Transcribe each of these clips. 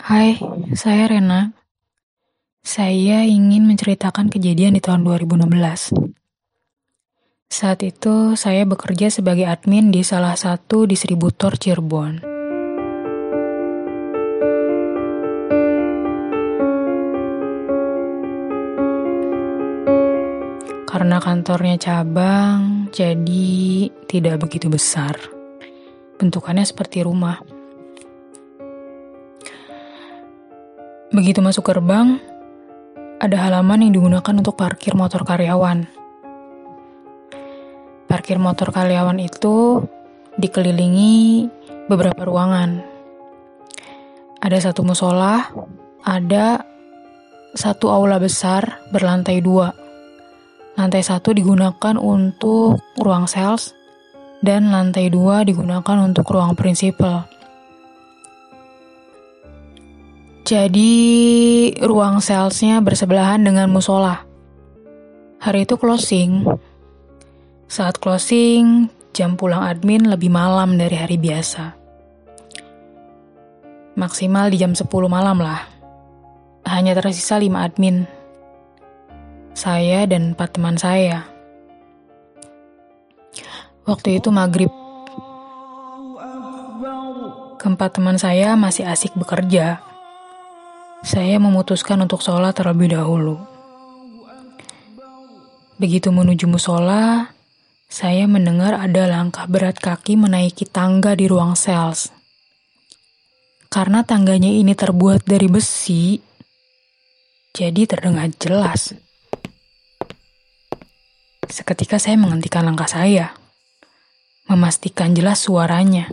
Hai, saya Rena. Saya ingin menceritakan kejadian di tahun 2016. Saat itu, saya bekerja sebagai admin di salah satu distributor Cirebon. Karena kantornya cabang, jadi tidak begitu besar. Bentukannya seperti rumah. Begitu masuk gerbang, ada halaman yang digunakan untuk parkir motor karyawan. Parkir motor karyawan itu dikelilingi beberapa ruangan. Ada satu musola, ada satu aula besar berlantai dua. Lantai satu digunakan untuk ruang sales, dan lantai dua digunakan untuk ruang prinsipal. Jadi ruang salesnya bersebelahan dengan musola. Hari itu closing. Saat closing, jam pulang admin lebih malam dari hari biasa. Maksimal di jam 10 malam lah. Hanya tersisa 5 admin saya dan empat teman saya. Waktu itu maghrib. Keempat teman saya masih asik bekerja. Saya memutuskan untuk sholat terlebih dahulu. Begitu menuju musola, saya mendengar ada langkah berat kaki menaiki tangga di ruang sales. Karena tangganya ini terbuat dari besi, jadi terdengar jelas. Seketika saya menghentikan langkah saya, memastikan jelas suaranya.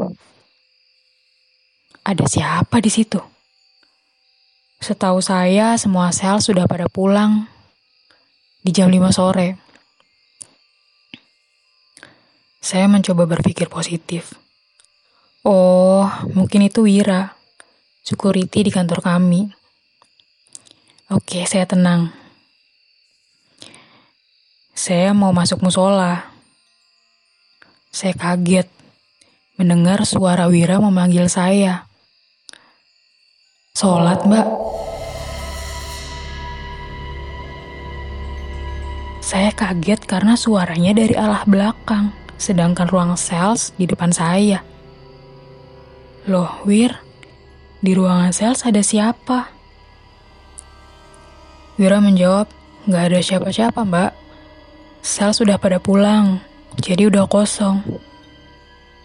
Ada siapa di situ? Setahu saya, semua sel sudah pada pulang di jam 5 sore. Saya mencoba berpikir positif. Oh, mungkin itu Wira, security di kantor kami. Oke, saya tenang. Saya mau masuk musola. Saya kaget mendengar suara Wira memanggil saya. Sholat, mbak. Saya kaget karena suaranya dari arah belakang, sedangkan ruang sales di depan saya. Loh, Wir, di ruangan sales ada siapa? Wira menjawab, nggak ada siapa-siapa, mbak. Sel sudah pada pulang, jadi udah kosong.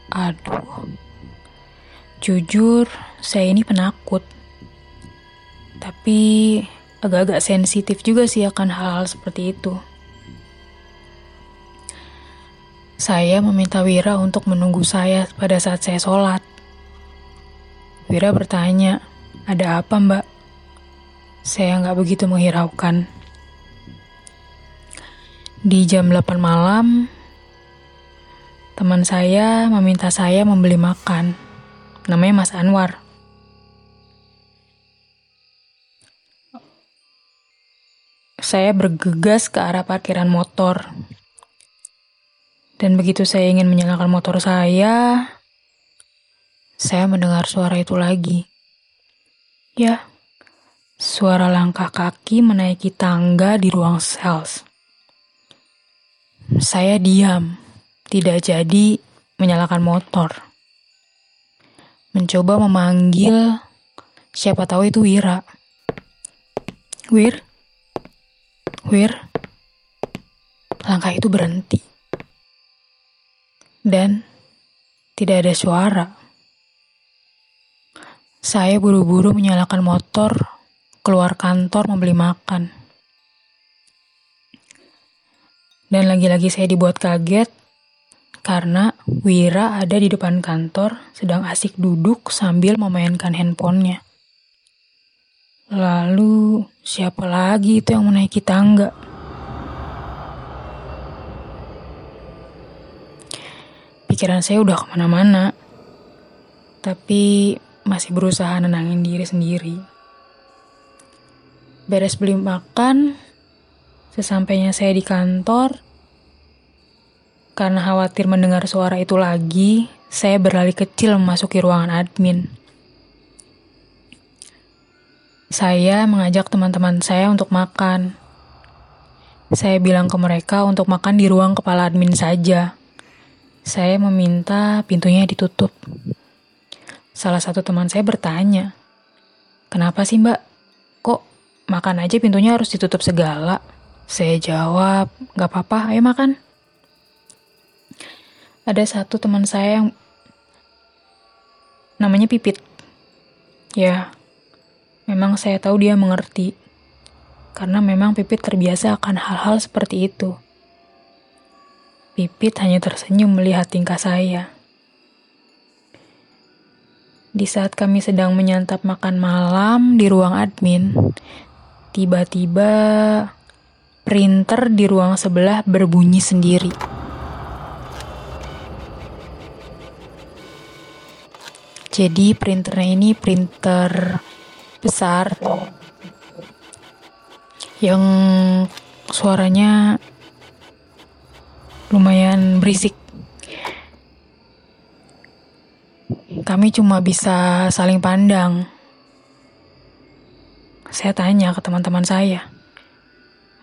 Aduh, jujur saya ini penakut. Tapi agak-agak sensitif juga sih akan hal-hal seperti itu. Saya meminta Wira untuk menunggu saya pada saat saya sholat. Wira bertanya, ada apa mbak? Saya nggak begitu menghiraukan. Di jam 8 malam, teman saya meminta saya membeli makan. Namanya Mas Anwar. Saya bergegas ke arah parkiran motor. Dan begitu saya ingin menyalakan motor saya, saya mendengar suara itu lagi. Ya, suara langkah kaki menaiki tangga di ruang sales. Saya diam, tidak jadi menyalakan motor. Mencoba memanggil, siapa tahu itu Wira. Wir? Wir? Langkah itu berhenti. Dan tidak ada suara. Saya buru-buru menyalakan motor, keluar kantor membeli makan. Dan lagi-lagi saya dibuat kaget karena Wira ada di depan kantor sedang asik duduk sambil memainkan handphonenya. Lalu siapa lagi itu yang menaiki tangga? Pikiran saya udah ke mana-mana, tapi masih berusaha nenangin diri sendiri. Beres beli makan, Sesampainya saya di kantor, karena khawatir mendengar suara itu lagi, saya berlari kecil memasuki ruangan admin. Saya mengajak teman-teman saya untuk makan. Saya bilang ke mereka untuk makan di ruang kepala admin saja. Saya meminta pintunya ditutup. Salah satu teman saya bertanya, "Kenapa sih, Mbak? Kok makan aja pintunya harus ditutup segala?" Saya jawab, "Gak apa-apa, ayo makan." Ada satu teman saya yang namanya Pipit. Ya, memang saya tahu dia mengerti. Karena memang Pipit terbiasa akan hal-hal seperti itu. Pipit hanya tersenyum melihat tingkah saya. Di saat kami sedang menyantap makan malam di ruang admin, tiba-tiba printer di ruang sebelah berbunyi sendiri. Jadi printernya ini printer besar yang suaranya lumayan berisik. Kami cuma bisa saling pandang. Saya tanya ke teman-teman saya,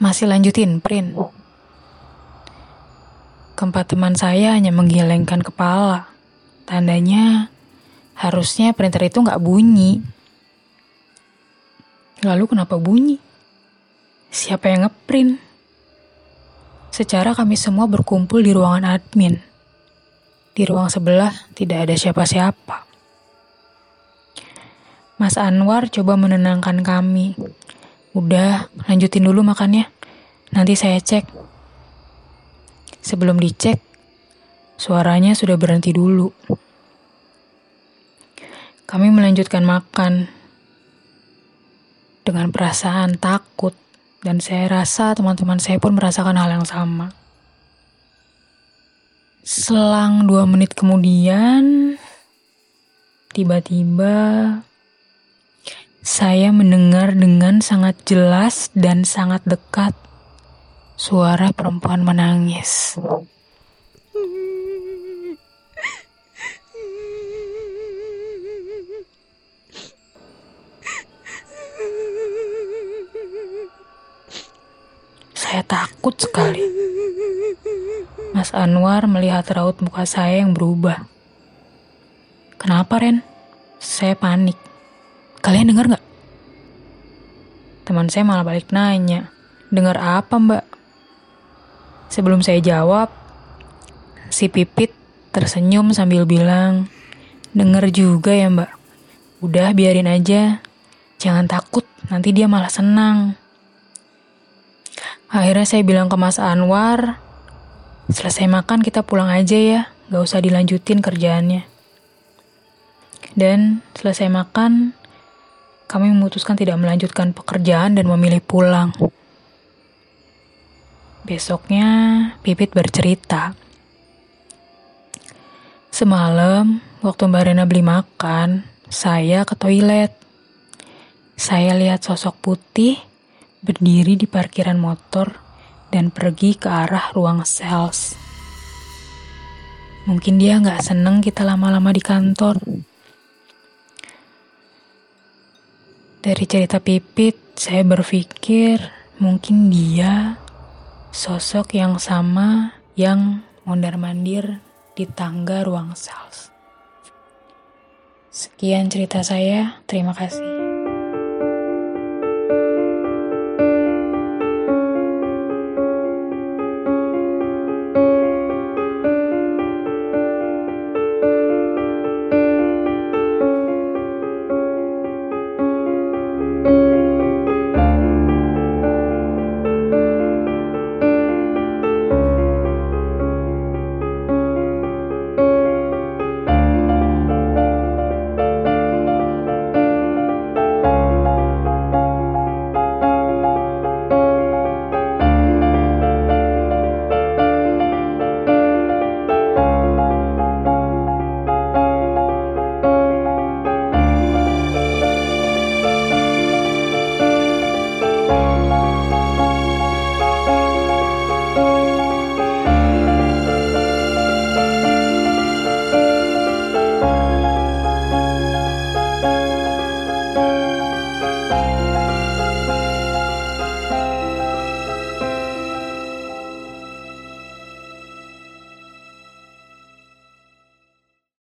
masih lanjutin print? Keempat teman saya hanya menggelengkan kepala. Tandanya Harusnya printer itu nggak bunyi. Lalu kenapa bunyi? Siapa yang ngeprint? Secara kami semua berkumpul di ruangan admin. Di ruang sebelah tidak ada siapa-siapa. Mas Anwar coba menenangkan kami. Udah, lanjutin dulu makannya. Nanti saya cek. Sebelum dicek, suaranya sudah berhenti dulu. Kami melanjutkan makan dengan perasaan takut, dan saya rasa teman-teman saya pun merasakan hal yang sama. Selang dua menit kemudian, tiba-tiba saya mendengar dengan sangat jelas dan sangat dekat suara perempuan menangis. Takut sekali. Mas Anwar melihat raut muka saya yang berubah. Kenapa, Ren? Saya panik. Kalian dengar nggak? Teman saya malah balik nanya. Dengar apa, Mbak? Sebelum saya jawab, si Pipit tersenyum sambil bilang, Dengar juga ya, Mbak. Udah biarin aja. Jangan takut, nanti dia malah senang. Akhirnya saya bilang ke Mas Anwar, selesai makan kita pulang aja ya, gak usah dilanjutin kerjaannya. Dan selesai makan, kami memutuskan tidak melanjutkan pekerjaan dan memilih pulang. Besoknya, Pipit bercerita. Semalam, waktu Mbak Rena beli makan, saya ke toilet. Saya lihat sosok putih berdiri di parkiran motor dan pergi ke arah ruang sales. Mungkin dia nggak seneng kita lama-lama di kantor. Dari cerita Pipit, saya berpikir mungkin dia sosok yang sama yang mondar-mandir di tangga ruang sales. Sekian cerita saya, terima kasih.